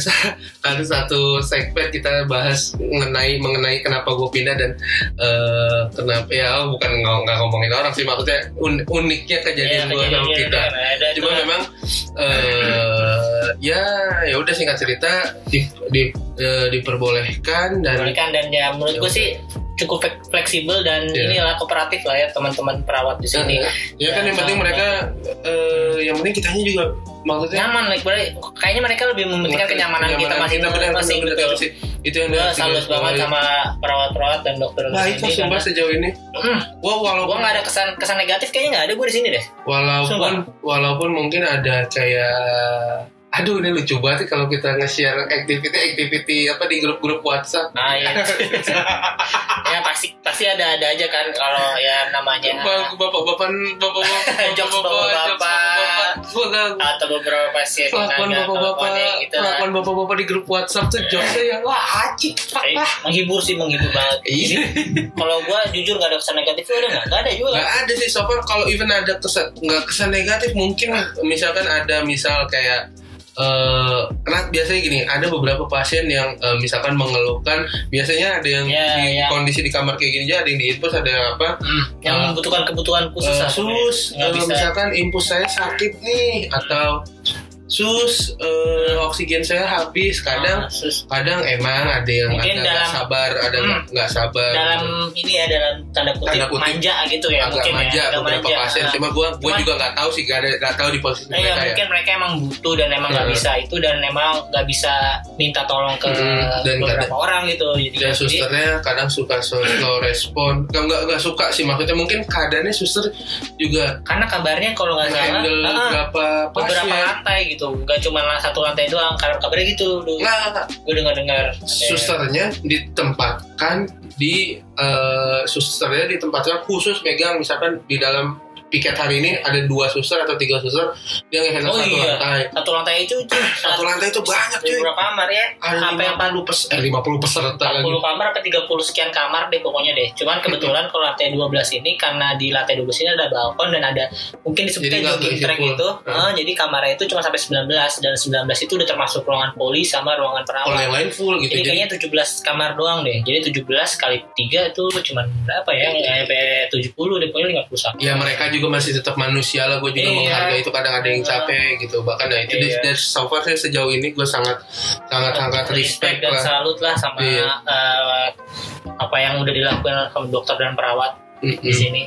ada satu segmen kita bahas mengenai mengenai kenapa gue pindah dan eh, kenapa ya bukan nggak ngomongin orang sih maksudnya un- uniknya kejadian gue sama kita. kan cuma memang eh ya ya udah singkat cerita di, di- eh, diperbolehkan dan Bolehkan dan ya menurut gue sih cukup fle- fleksibel dan Iya. inilah kooperatif lah ya teman-teman perawat di sini. ya kan yang penting sama- mereka eh, yang penting kitanya juga maksudnya Nyaman, like, kayaknya mereka lebih mementingkan kenyamanan, kita Kenyamanan masing benar, masing benar, betul. itu itu yang Gue harus salut banget sama perawat-perawat dan dokter baik kok sini. sumpah sejauh ini Hmm, Wah gue walaupun nggak ada kesan kesan negatif kayaknya nggak ada gue di sini deh. walaupun walaupun mungkin ada kayak aduh ini lucu banget sih kalau kita nge-share activity-activity apa di grup-grup WhatsApp Nah, ya. ya pasti pasti ada ada aja kan kalau ya namanya bapak-bapak bapak-bapak bapak-bapak. atau beberapa yang kelakuan bapak-bapak gitu kelakuan bapak-bapak di grup WhatsApp tuh jokesnya yang wah acik Eh, menghibur sih menghibur banget. Iya. Kalau gue jujur gak ada kesan negatif ada nggak? Gak ada juga. nggak ada sih so far kalau even ada kesan nggak kesan negatif mungkin misalkan ada misal kayak eh karena biasanya gini ada beberapa pasien yang eh, misalkan mengeluhkan biasanya ada yang Ya, di ya. kondisi di kamar kayak gini aja ada yang di infus ada yang apa Hmm, yang Ah. membutuhkan kebutuhan khusus lah sus nggak eh, bisa misalkan infus saya sakit nih atau sus eh, oksigen saya habis kadang Ah, sus. kadang emang ada yang Mungkin agak nggak dalam- sabar ada Hmm. nggak nggak sabar dalam ini ya dalam tanda kutip, Tanda kutip. manja gitu ya agak mungkin manja ya agak beberapa manja. pasien Nah, cuma gue gue Cuman- juga nggak tahu sih gak ada nggak tahu di posisi Nah, ya, mereka ya mungkin mereka emang butuh dan emang nggak Hmm. bisa itu dan emang nggak bisa minta tolong ke Hmm, dan beberapa kadang- orang gitu. Jadi, dan jadi susternya kadang suka slow slow respon nggak nggak nggak suka sih maksudnya mungkin keadaannya suster juga karena kabarnya kalau nggak salah handle ah, berapa beberapa pasien lantai gitu, nggak cuma satu lantai doang. Kabar kabarnya gitu. nggak Gue dengar dengar. susternya ditempatkan di eh, susternya ditempatkan khusus megang misalkan di dalam piket hari ini ada dua suster atau tiga suster yang handle Oh satu iya. lantai Satu lantai itu cuy. satu lantai itu banyak cuy Beberapa kamar ya. ada Apa 50 pers eh 50 peserta 40 lagi kamar apa 30 sekian kamar deh pokoknya deh. Cuman kebetulan kalau lantai 12 ini karena di lantai 12 ini ada balkon dan ada mungkin disebutnya jogging track gitu. Hmm. Ah, jadi kamarnya itu cuma sampai 19 dan 19 itu udah termasuk ruangan poli sama ruangan kalau perawat. yang lain full gitu Jadi jadi kayaknya 17 kamar doang deh. Jadi 17 kali 3 itu cuman berapa ya? Kayak 70 deh pokoknya 50 sama. ya mereka juga juga masih tetap manusia lah gue juga Iya. menghargai itu kadang ada yang capek gitu bahkan nah itu Iya. dari so far saya sejauh ini gue sangat sangat sangat respect dan lah salut lah sama Iya. eh, apa yang udah dilakukan sama dokter dan perawat di Mm-mm. sini.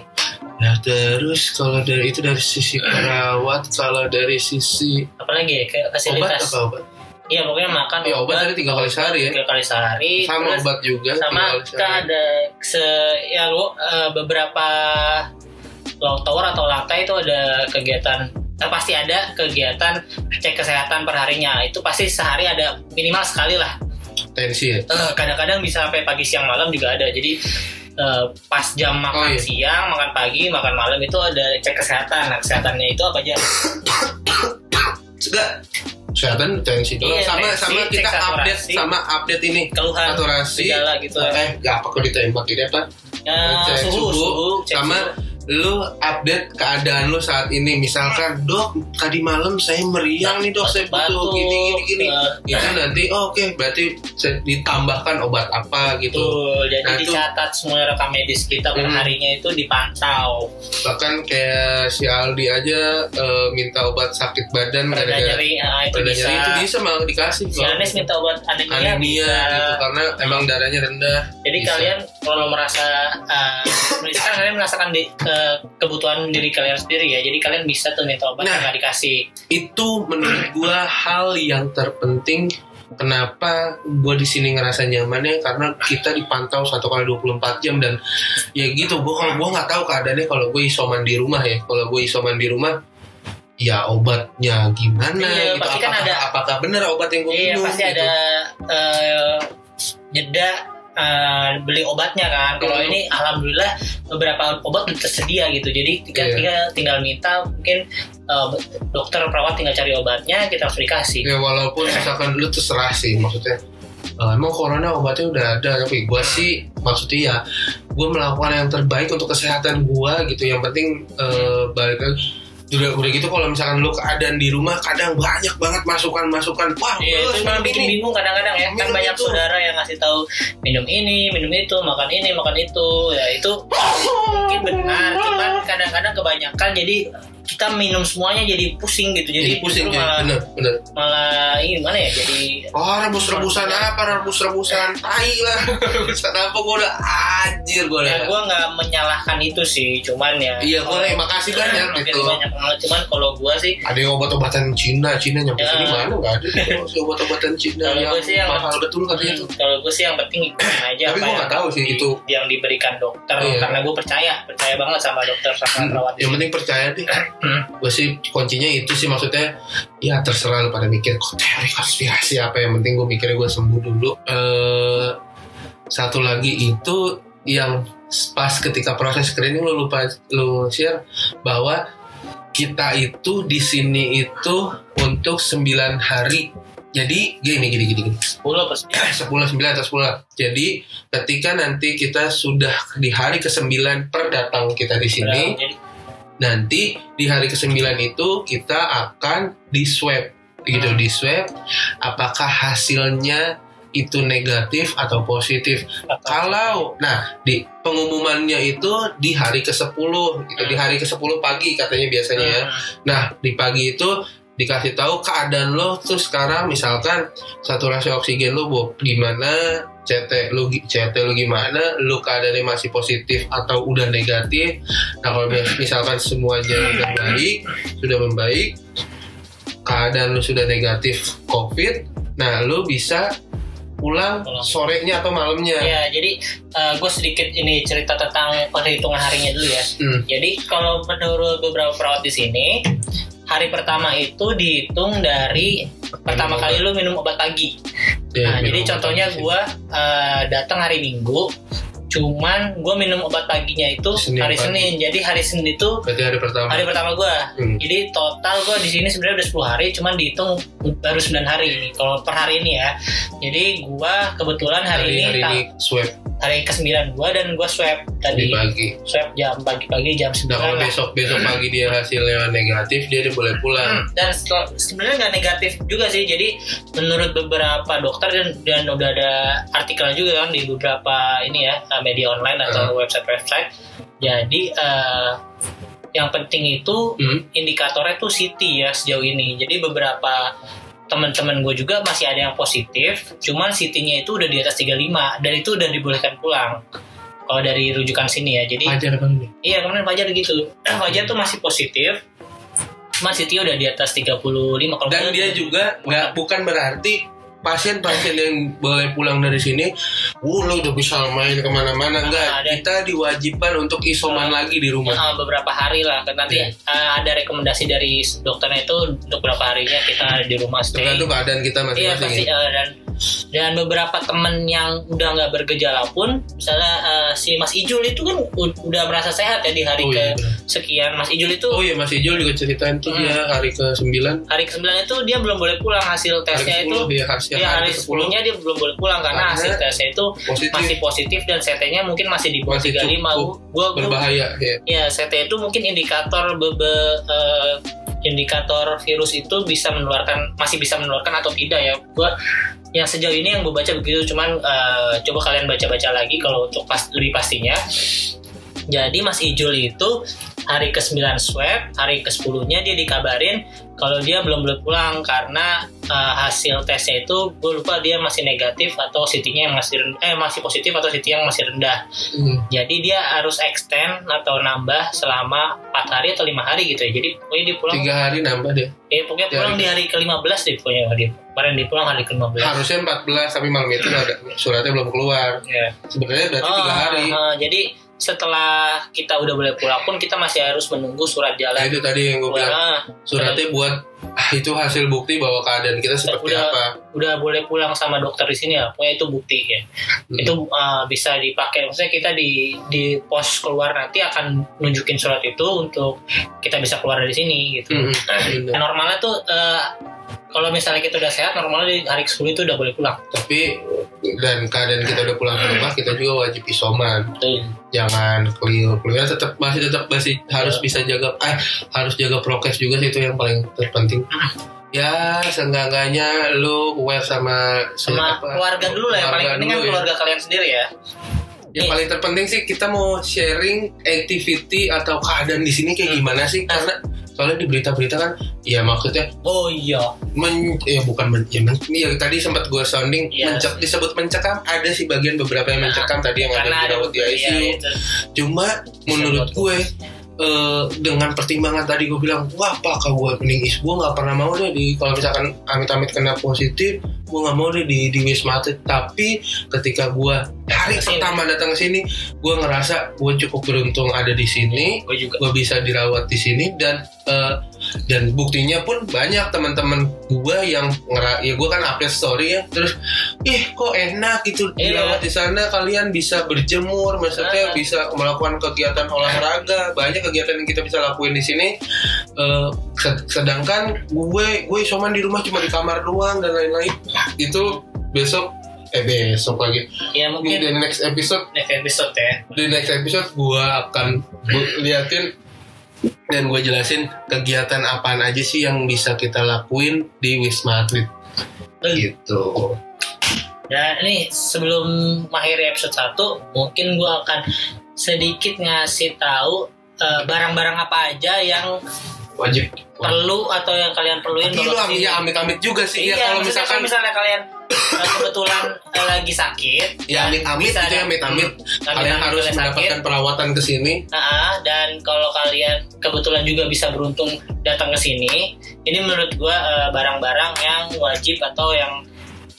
Nah terus kalau dari itu dari sisi perawat, kalau dari sisi Apalagi ya kayak obat fasilitas. apa obat? Iya pokoknya makan Ya, obat tadi tiga kali sehari ya? Tiga kali sehari. Sama terus obat juga. sama kita sehari. ada se ya lu eh, beberapa long tower atau lantai itu ada kegiatan eh, pasti ada kegiatan cek kesehatan perharinya itu pasti sehari ada minimal sekali lah tensi ya. Eh, kadang-kadang bisa sampai pagi siang malam juga ada jadi eh, pas jam makan Oh, iya. siang makan pagi makan malam itu ada cek kesehatan nah kesehatannya itu apa aja Enggak. Kesehatan tensi doang. Iya, sama tensi, sama kita update saturasi. sama update ini keluhan saturasi. gejala gitu Eh, gak apa kok ditembak ini apa? Eh, cek suhu, suhu, suhu, cek sama suhu. Lu update keadaan lu saat ini misalkan dok tadi malam saya meriang nih dok saya butuh Batuk, gini gini gini eh, itu nanti oh, oke berarti saya ditambahkan obat apa gitu Betul, jadi Nah, itu- dicatat semua rekam medis kita per Hmm. harinya itu dipantau. bahkan kayak si Aldi aja eh, minta obat sakit badan gara-gara nyeri, ah, itu bisa. itu bisa malah dikasih Si. Anes minta obat anemia, anemia bisa. gitu karena emang darahnya rendah Jadi Bisa. kalian kalau merasa, uh, misalkan kalian merasakan di, ke- kebutuhan diri kalian sendiri ya, jadi kalian bisa tuh minta obat Nah. yang nggak dikasih. itu menurut gua hal yang terpenting kenapa gua di sini ngerasa nyaman ya karena kita dipantau satu kali 24 jam dan ya gitu gua kalau gua nggak tahu keadaannya kalau gue isoman di rumah ya kalau gue isoman di rumah ya obatnya gimana Iya, gitu kan apakah, ada- apakah benar obat yang gue Iya minum pasti gitu. ada uh, jeda uh, beli obatnya kan. Kalau Hmm. ini alhamdulillah beberapa obat udah tersedia gitu. Jadi kita Iya. tinggal, tinggal minta mungkin uh, dokter perawat tinggal cari obatnya kita langsung dikasih. ya walaupun misalkan lu terserah sih maksudnya eh, emang corona obatnya udah ada tapi gua sih maksudnya ya gue melakukan yang terbaik untuk kesehatan gua gitu yang penting eh, balik lagi udah udah gitu kalau misalkan lu keadaan di rumah kadang banyak banget masukan masukan wah Iya, lu itu malah bikin bingung kadang-kadang ya. Kan banyak itu. saudara yang ngasih tahu minum ini, minum itu, makan ini, makan itu. Ya itu mungkin benar, cuman kadang-kadang kebanyakan jadi kita minum semuanya jadi pusing gitu. Jadi, jadi pusing malah bener bener malah ini gimana ya? Jadi oh rebus rebusan apa rebus rebusan tai lah rebusan apa gua udah anjir gua ya gue nggak menyalahkan itu sih, cuman ya. iya boleh makasih banyak gitu banyak banget. Cuman kalau gue sih ada yang obat-obatan Cina Cina nyampe Ya. sini mana nggak ada tuh si obat-obatan Cina yang sih yang- mahal betul katanya tuh Hmm, kalau gue sih yang penting ikutin aja Tapi yang nggak tahu sih itu. yang diberikan dokter Iya. karena gue percaya percaya banget sama dokter sama perawat di yang penting percaya deh Hmm. gue sih kuncinya itu sih maksudnya ya terserah lu pada mikir kok teori konspirasi apa yang penting gue mikirnya gue sembuh dulu. Eh satu lagi itu yang pas ketika proses screening lu lupa lu share bahwa kita itu di sini itu untuk 9 hari. Jadi gini gini gini gini. 10 apa sih? 10 9 atau 10 jadi ketika nanti kita sudah di hari ke-9 per datang kita di sini Jadi nanti di hari ke-9 itu kita akan di swab gitu Hmm. di swab apakah hasilnya itu negatif atau positif. Kalau nah di pengumumannya itu di hari ke-10 gitu. Di hari ke-10 pagi katanya biasanya ya. Nah di pagi itu dikasih tahu keadaan lo tuh sekarang misalkan saturasi oksigen lo bu gimana CT lu CT lu gimana lu keadaannya masih positif atau udah negatif nah kalau mis- misalkan semuanya udah baik sudah membaik keadaan lu sudah negatif covid nah lu bisa pulang Pulang. sorenya atau malamnya Ya, jadi gue sedikit ini cerita tentang perhitungan harinya dulu ya. Hmm. Jadi kalau menurut beberapa perawat di sini, hari pertama itu dihitung dari pertama kali lu minum obat pagi. Ya, Nah, jadi minum contohnya obat. gue datang hari Minggu, cuman gue minum obat paginya itu Senin hari pagi. Senin. Jadi hari Senin itu berarti hari pertama hari pertama gue. Hmm. Jadi total gue di sini sebenarnya udah 10 hari, cuman dihitung baru 9 hari. Kalau per hari ini ya. Jadi gue kebetulan hari, hari, ini hari ini swab hari ke-9 gue dan gue swab di tadi. pagi Swab jam pagi-pagi jam 9 Nah kalau besok besok pagi dia hasilnya negatif dia boleh pulang. Hmm, dan sebenarnya nggak negatif juga sih jadi menurut beberapa dokter dan, dan udah ada artikel juga kan di beberapa ini ya eh, media online atau website website jadi eh, yang penting itu Hmm. indikatornya tuh CT ya sejauh ini. Jadi beberapa teman-teman gue juga masih ada yang positif, cuman CT-nya itu udah di atas 35 dan itu udah dibolehkan pulang. Kalau dari rujukan sini ya. Jadi Ajar kan iya kemarin Fajar gitu. Fajar tuh masih positif. Cuman CT udah di atas 35 kalau Dan dia juga nggak bukan berarti pasien-pasien yang boleh pulang dari sini, uh, lo udah bisa main ke mana-mana enggak? Ah, ada. Kita diwajibkan untuk isoman lagi di rumah. Uh, beberapa hari lah kan nanti Iya. uh, ada rekomendasi dari dokternya itu untuk beberapa harinya kita di rumah stay Tergantung keadaan kita iya masing-masing. pasti ya. uh, dan dan beberapa temen yang udah nggak bergejala pun misalnya uh, si Mas Ijul itu kan udah merasa sehat ya di hari Oh, ke iya, benar. sekian Mas Ijul itu Oh iya Mas Ijul juga ceritain tuh Hmm. dia hari ke-9 hari ke 9 itu dia belum boleh pulang hasil tesnya itu ya hasil Iya hari 10 nya dia belum boleh pulang karena Karena hasil tesnya itu positif masih positif dan CT-nya mungkin masih di bawah 35 cukup gua, gua, berbahaya ya. Ya, CT itu mungkin indikator bebe, eh, indikator virus itu bisa menularkan masih bisa menularkan atau tidak ya. Gua yang sejauh ini yang gue baca begitu cuman eh, coba kalian baca-baca lagi kalau untuk pas, lebih pastinya. Jadi Mas Ijul itu hari ke-9 swab, hari ke-10-nya dia dikabarin kalau dia belum boleh pulang karena eh, hasil tesnya itu gue lupa dia masih negatif atau CT-nya yang masih ren- eh masih positif atau CT yang masih rendah. Hmm. Jadi dia harus extend atau nambah selama 4 hari atau lima hari gitu ya. Jadi pokoknya dia pulang, Tiga hari nambah deh. eh, pokoknya pulang hari. di hari ke-15 deh pokoknya dia. Kemarin dia pulang hari ke-15. Harusnya 14 tapi malam itu ada suratnya belum keluar. Ya. Sebenarnya berarti Oh, tiga hari. ah, jadi setelah kita udah boleh pulang pun kita masih harus menunggu surat Nah, jalan. itu tadi yang gue bilang suratnya buat itu hasil bukti bahwa keadaan kita seperti Udah. apa. udah boleh pulang sama dokter di sini ya. Pokoknya itu bukti ya. Hmm. Itu ah, bisa dipakai. Maksudnya kita di di pos keluar nanti akan nunjukin surat itu untuk kita bisa keluar dari sini gitu. Hmm, Nah, benar. normalnya tuh eh, kalau misalnya kita udah sehat normalnya di hari ke-10 itu udah boleh pulang Tapi dan keadaan kita udah pulang ke rumah kita juga wajib isoman. Jangan keliru keliru tetap masih tetap masih harus bisa jaga eh harus jaga prokes juga sih itu yang paling terpenting. Ya, seenggak-enggaknya lu aware sama sama siapa- keluarga dulu lah yang paling penting kan ya. keluarga kalian sendiri ya Yang paling terpenting sih kita mau sharing activity atau keadaan di sini kayak gimana sih? Karena soalnya di berita-berita kan, ya maksudnya oh iya men, ya bukan men, ya, men, ya tadi sempat gue sounding Iya. mencek, disebut mencekam ada sih bagian beberapa yang mencekam tadi yang ada dirawat di iya, ICU. itu. Cuma menurut gue eh, dengan pertimbangan tadi gue bilang wah apakah gue mending is gue nggak pernah mau deh di kalau misalkan amit-amit kena positif gue nggak mau deh di di wisma atlet tapi ketika gue hari Ke sini. pertama datang ke sini gue ngerasa gue cukup beruntung ada di sini gue juga gue bisa dirawat di sini dan eh, dan buktinya pun banyak teman-teman gue yang ngera ya gue kan update story ya. Terus ih kok enak gitu dirawat di sana kalian bisa berjemur maksudnya Ah. bisa melakukan kegiatan olahraga banyak kegiatan yang kita bisa lakuin di sini. Sed- sedangkan gue gue isoman di rumah cuma di kamar doang dan lain-lain. Itu besok eh besok lagi. Ya mungkin di next episode. Next episode ya. Di next episode gue akan liatin dan gue jelasin kegiatan apaan aja sih yang bisa kita lakuin di Wisma Atlet gitu. Ya ini sebelum mengakhiri episode 1 mungkin gue akan sedikit ngasih tahu eh, barang-barang apa aja yang Wajib. perlu atau yang kalian perluin Tapi lu bawa amit, ke sini. ya, amit-amit juga sih ya Iya, kalau maksudnya misalkan kalau misalnya kalian eh, kebetulan eh, lagi sakit ya amit-amit itu ya amit-amit kalian harus kalian sakit, mendapatkan perawatan ke sini. Nah, dan kalau kalian kebetulan juga bisa beruntung datang ke sini, ini menurut gua eh, barang-barang yang wajib atau yang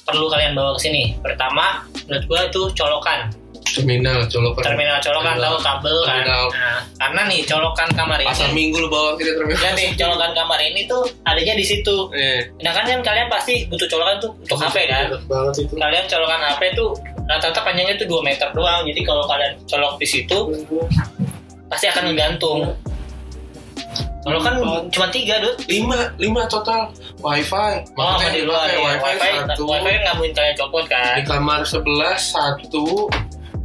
perlu kalian bawa ke sini. Pertama, menurut gua itu colokan. Terminal colokan. Terminal colokan tahu kabel kan. Terminal. Nah, karena nih colokan kamar Pasar ini minggu lu bawa kita terminal. Ya nih, colokan kamar ini tuh adanya di situ. Eh, Nah kan kan kalian pasti butuh colokan tuh untuk HP kan. banget itu. Kalian colokan HP tuh rata-rata panjangnya tuh 2 meter doang. Jadi kalau kalian colok di situ pasti akan ngegantung. Kalau kan cuma tiga, Dut. lima lima total wifi Oh, Maksudnya di yang luar ya. wifi, Wifi, satu wifi nggak mungkin kalian copot kan. di kamar sebelah satu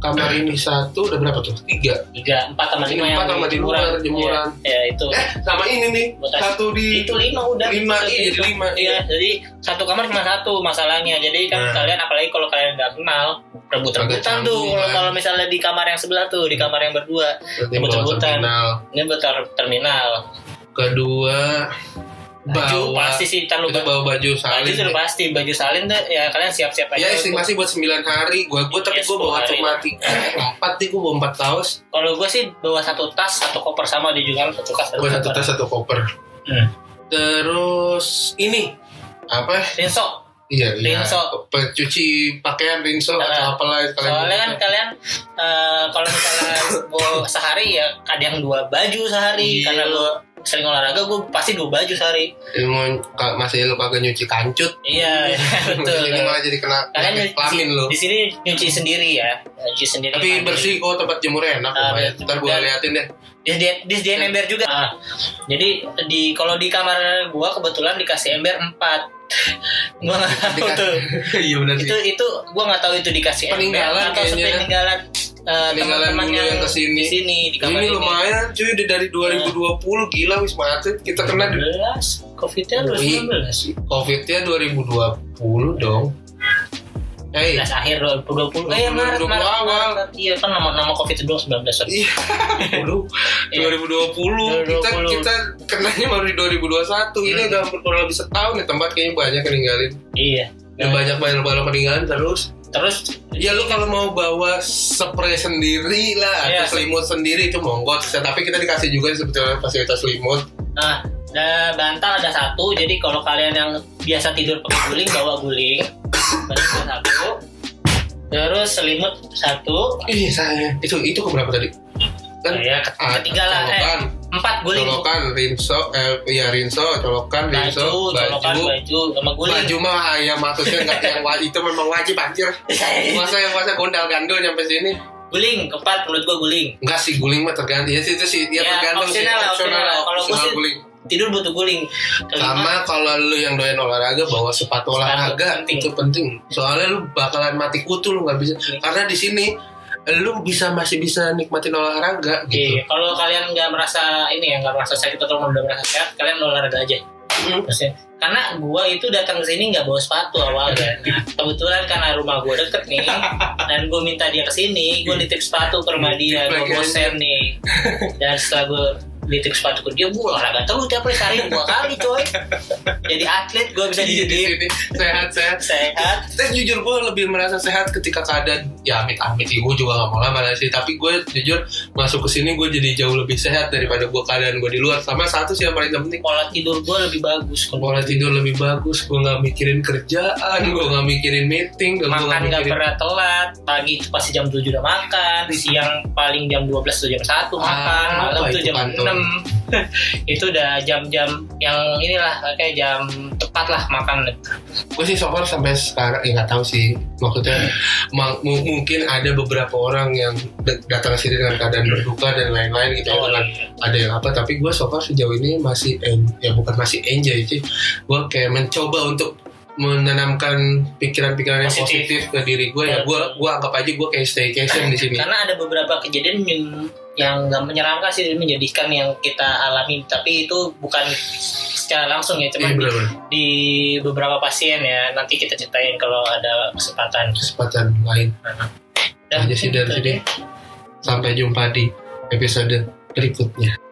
kamar ini satu udah berapa tuh tiga tiga empat sama lima Ini yang empat sama di luar, jemuran. ya, ya, itu eh sama ini nih Buat as- satu di itu lima udah lima Itu- iya jadi lima Iya, jadi satu kamar cuma satu masalahnya. Jadi kan Nah. kalian apalagi kalau kalian nggak kenal rebut-rebutan Agak tuh. Kalau kan. kalau misalnya di kamar yang sebelah tuh, di kamar yang berdua, rebut-rebutan. terminal ini buat ter- terminal. kedua Baju bawa pasti sih kita bawa baju baju salin sudah pasti baju salin tuh ya kalian siap-siap aja. ya estimasi buat 9 hari gua gua tapi Yes, gua bawa cuma tiga empat nih gua bawa empat kaos Kalau gue sih bawa satu tas, satu koper sama di juga satu tas. gua satu tas satu koper Hmm. terus ini apa Rinso. iya iya Rinso. pencuci pakaian rinso Nah, atau apa lah kalian Soalnya kan kalian eh, kalau misalnya sehari ya kadang dua baju sehari Iya. karena gue sering olahraga gue pasti dua baju sehari. Ilmu masih lu kagak nyuci kancut Iya betul. ini malah jadi kena Kalian nyuci, lu di sini nyuci sendiri ya, nyuci sendiri. tapi mandi. bersih kok tempat jemurnya enak lumayan. betul. ntar Dan- liatin deh Di di di dia ember juga. Ah, jadi di kalau di kamar gua kebetulan dikasih ember 4 Gua nggak tahu tuh. iya benar sih Itu itu gua nggak tahu itu dikasih ember Peninggalan atau kayaknya. Sepeninggalan eh, teman-teman dulu yang ke sini. di sini di kamar ini ini. lumayan cuy udah dari 2020 gila wisma atlet kita kena di 2019 Covid-nya Wih. 2019 covid nya 2020 dong Hei 19 akhir 2020 eh ya Maret 2020 Maret, awal. Maret. iya kan nama nama Covid itu 19 sorry. Iya, Waduh, 2020 kita 2020. kita kenanya baru di 2021 ini Hmm. udah kurang lebih setahun ya tempat kayaknya banyak yang ninggalin iya dan banyak banyak banyak peninggalan terus terus ya lu kalau mau bawa spray sendiri lah Iya. atau selimut sendiri itu monggo tapi kita dikasih juga sebetulnya fasilitas selimut Nah, da- bantal ada satu. Jadi kalau kalian yang biasa tidur pakai guling, bawa guling. Bantal satu. Terus selimut satu. Ih saya itu itu keberapa tadi? Kan Nah, ya, ke- ketiga lah. Eh, empat guling. colokan, rinso, eh ya rinso, colokan, rinso, Baju, colokan baju, baju sama guling. baju mah ya maksudnya nggak yang wajib itu memang wajib anjir. Masa yang masa gondal gandul nyampe sini? guling, keempat menurut gua guling. Enggak sih guling mah tergantung ya sih itu sih dia Ya, tergantung sih opsional opsional. Kalau gua sih- guling. Tidur butuh guling. Kelima, Sama kalau lu yang doyan olahraga bawa sepatu olahraga penting. itu penting. Soalnya lu bakalan mati kutu lu nggak bisa. Karena di sini lu bisa masih bisa nikmatin olahraga gitu. Iya, kalau kalian nggak merasa ini ya nggak merasa sakit atau udah merasa sehat, kalian olahraga aja. Hmm. Maksudnya, karena gua itu datang ke sini nggak bawa sepatu awalnya. Nah, kebetulan karena rumah gua deket nih, dan gua minta dia ke sini, gua nitip sepatu ke rumah dia, gua bosen nih. Dan setelah gua nitip sepatu ke dia, gua olahraga terus tiap hari sehari dua kali coy. Jadi atlet gua bisa Iya, di dididik sini sehat-sehat. sehat. Dan jujur gue lebih merasa sehat ketika keadaan ya amit-amit sih gue juga gak mau lama sih. Tapi gue jujur masuk ke sini gue jadi jauh lebih sehat daripada gue keadaan gue di luar. Sama satu sih yang paling penting. Pola tidur gua lebih bagus. pola tidur lebih bagus. Gue nggak mikirin kerjaan gue nggak mikirin meeting gue makan nggak mikirin pernah telat. Pagi itu pasti jam 7 udah makan. Siang paling jam 12 atau jam 1 makan. Ah, malam apa tuh itu jam kantor? 6 itu udah jam-jam yang inilah kayak jam tepat lah makan. Gue sih so far sampai sekarang ya nggak tahu sih. Maksudnya mungkin ada beberapa orang yang datang ke sini dengan keadaan berduka dan lain-lain gitu ya Oh, iya. ada yang apa tapi gue so far sejauh ini masih en- ya bukan masih enjoy sih gue kayak mencoba untuk menanamkan pikiran-pikiran yang Positif. positif ke diri gue ya gue gue anggap aja gue kayak staycation di sini karena ada beberapa kejadian yang yang nggak menyeramkan sih menyedihkan yang kita alami. Tapi itu bukan secara langsung ya Iya cuma di, benar di beberapa pasien ya. Nanti kita ceritain kalau ada kesempatan. Kesempatan lain. Dan aja sih dari sini sampai jumpa di episode berikutnya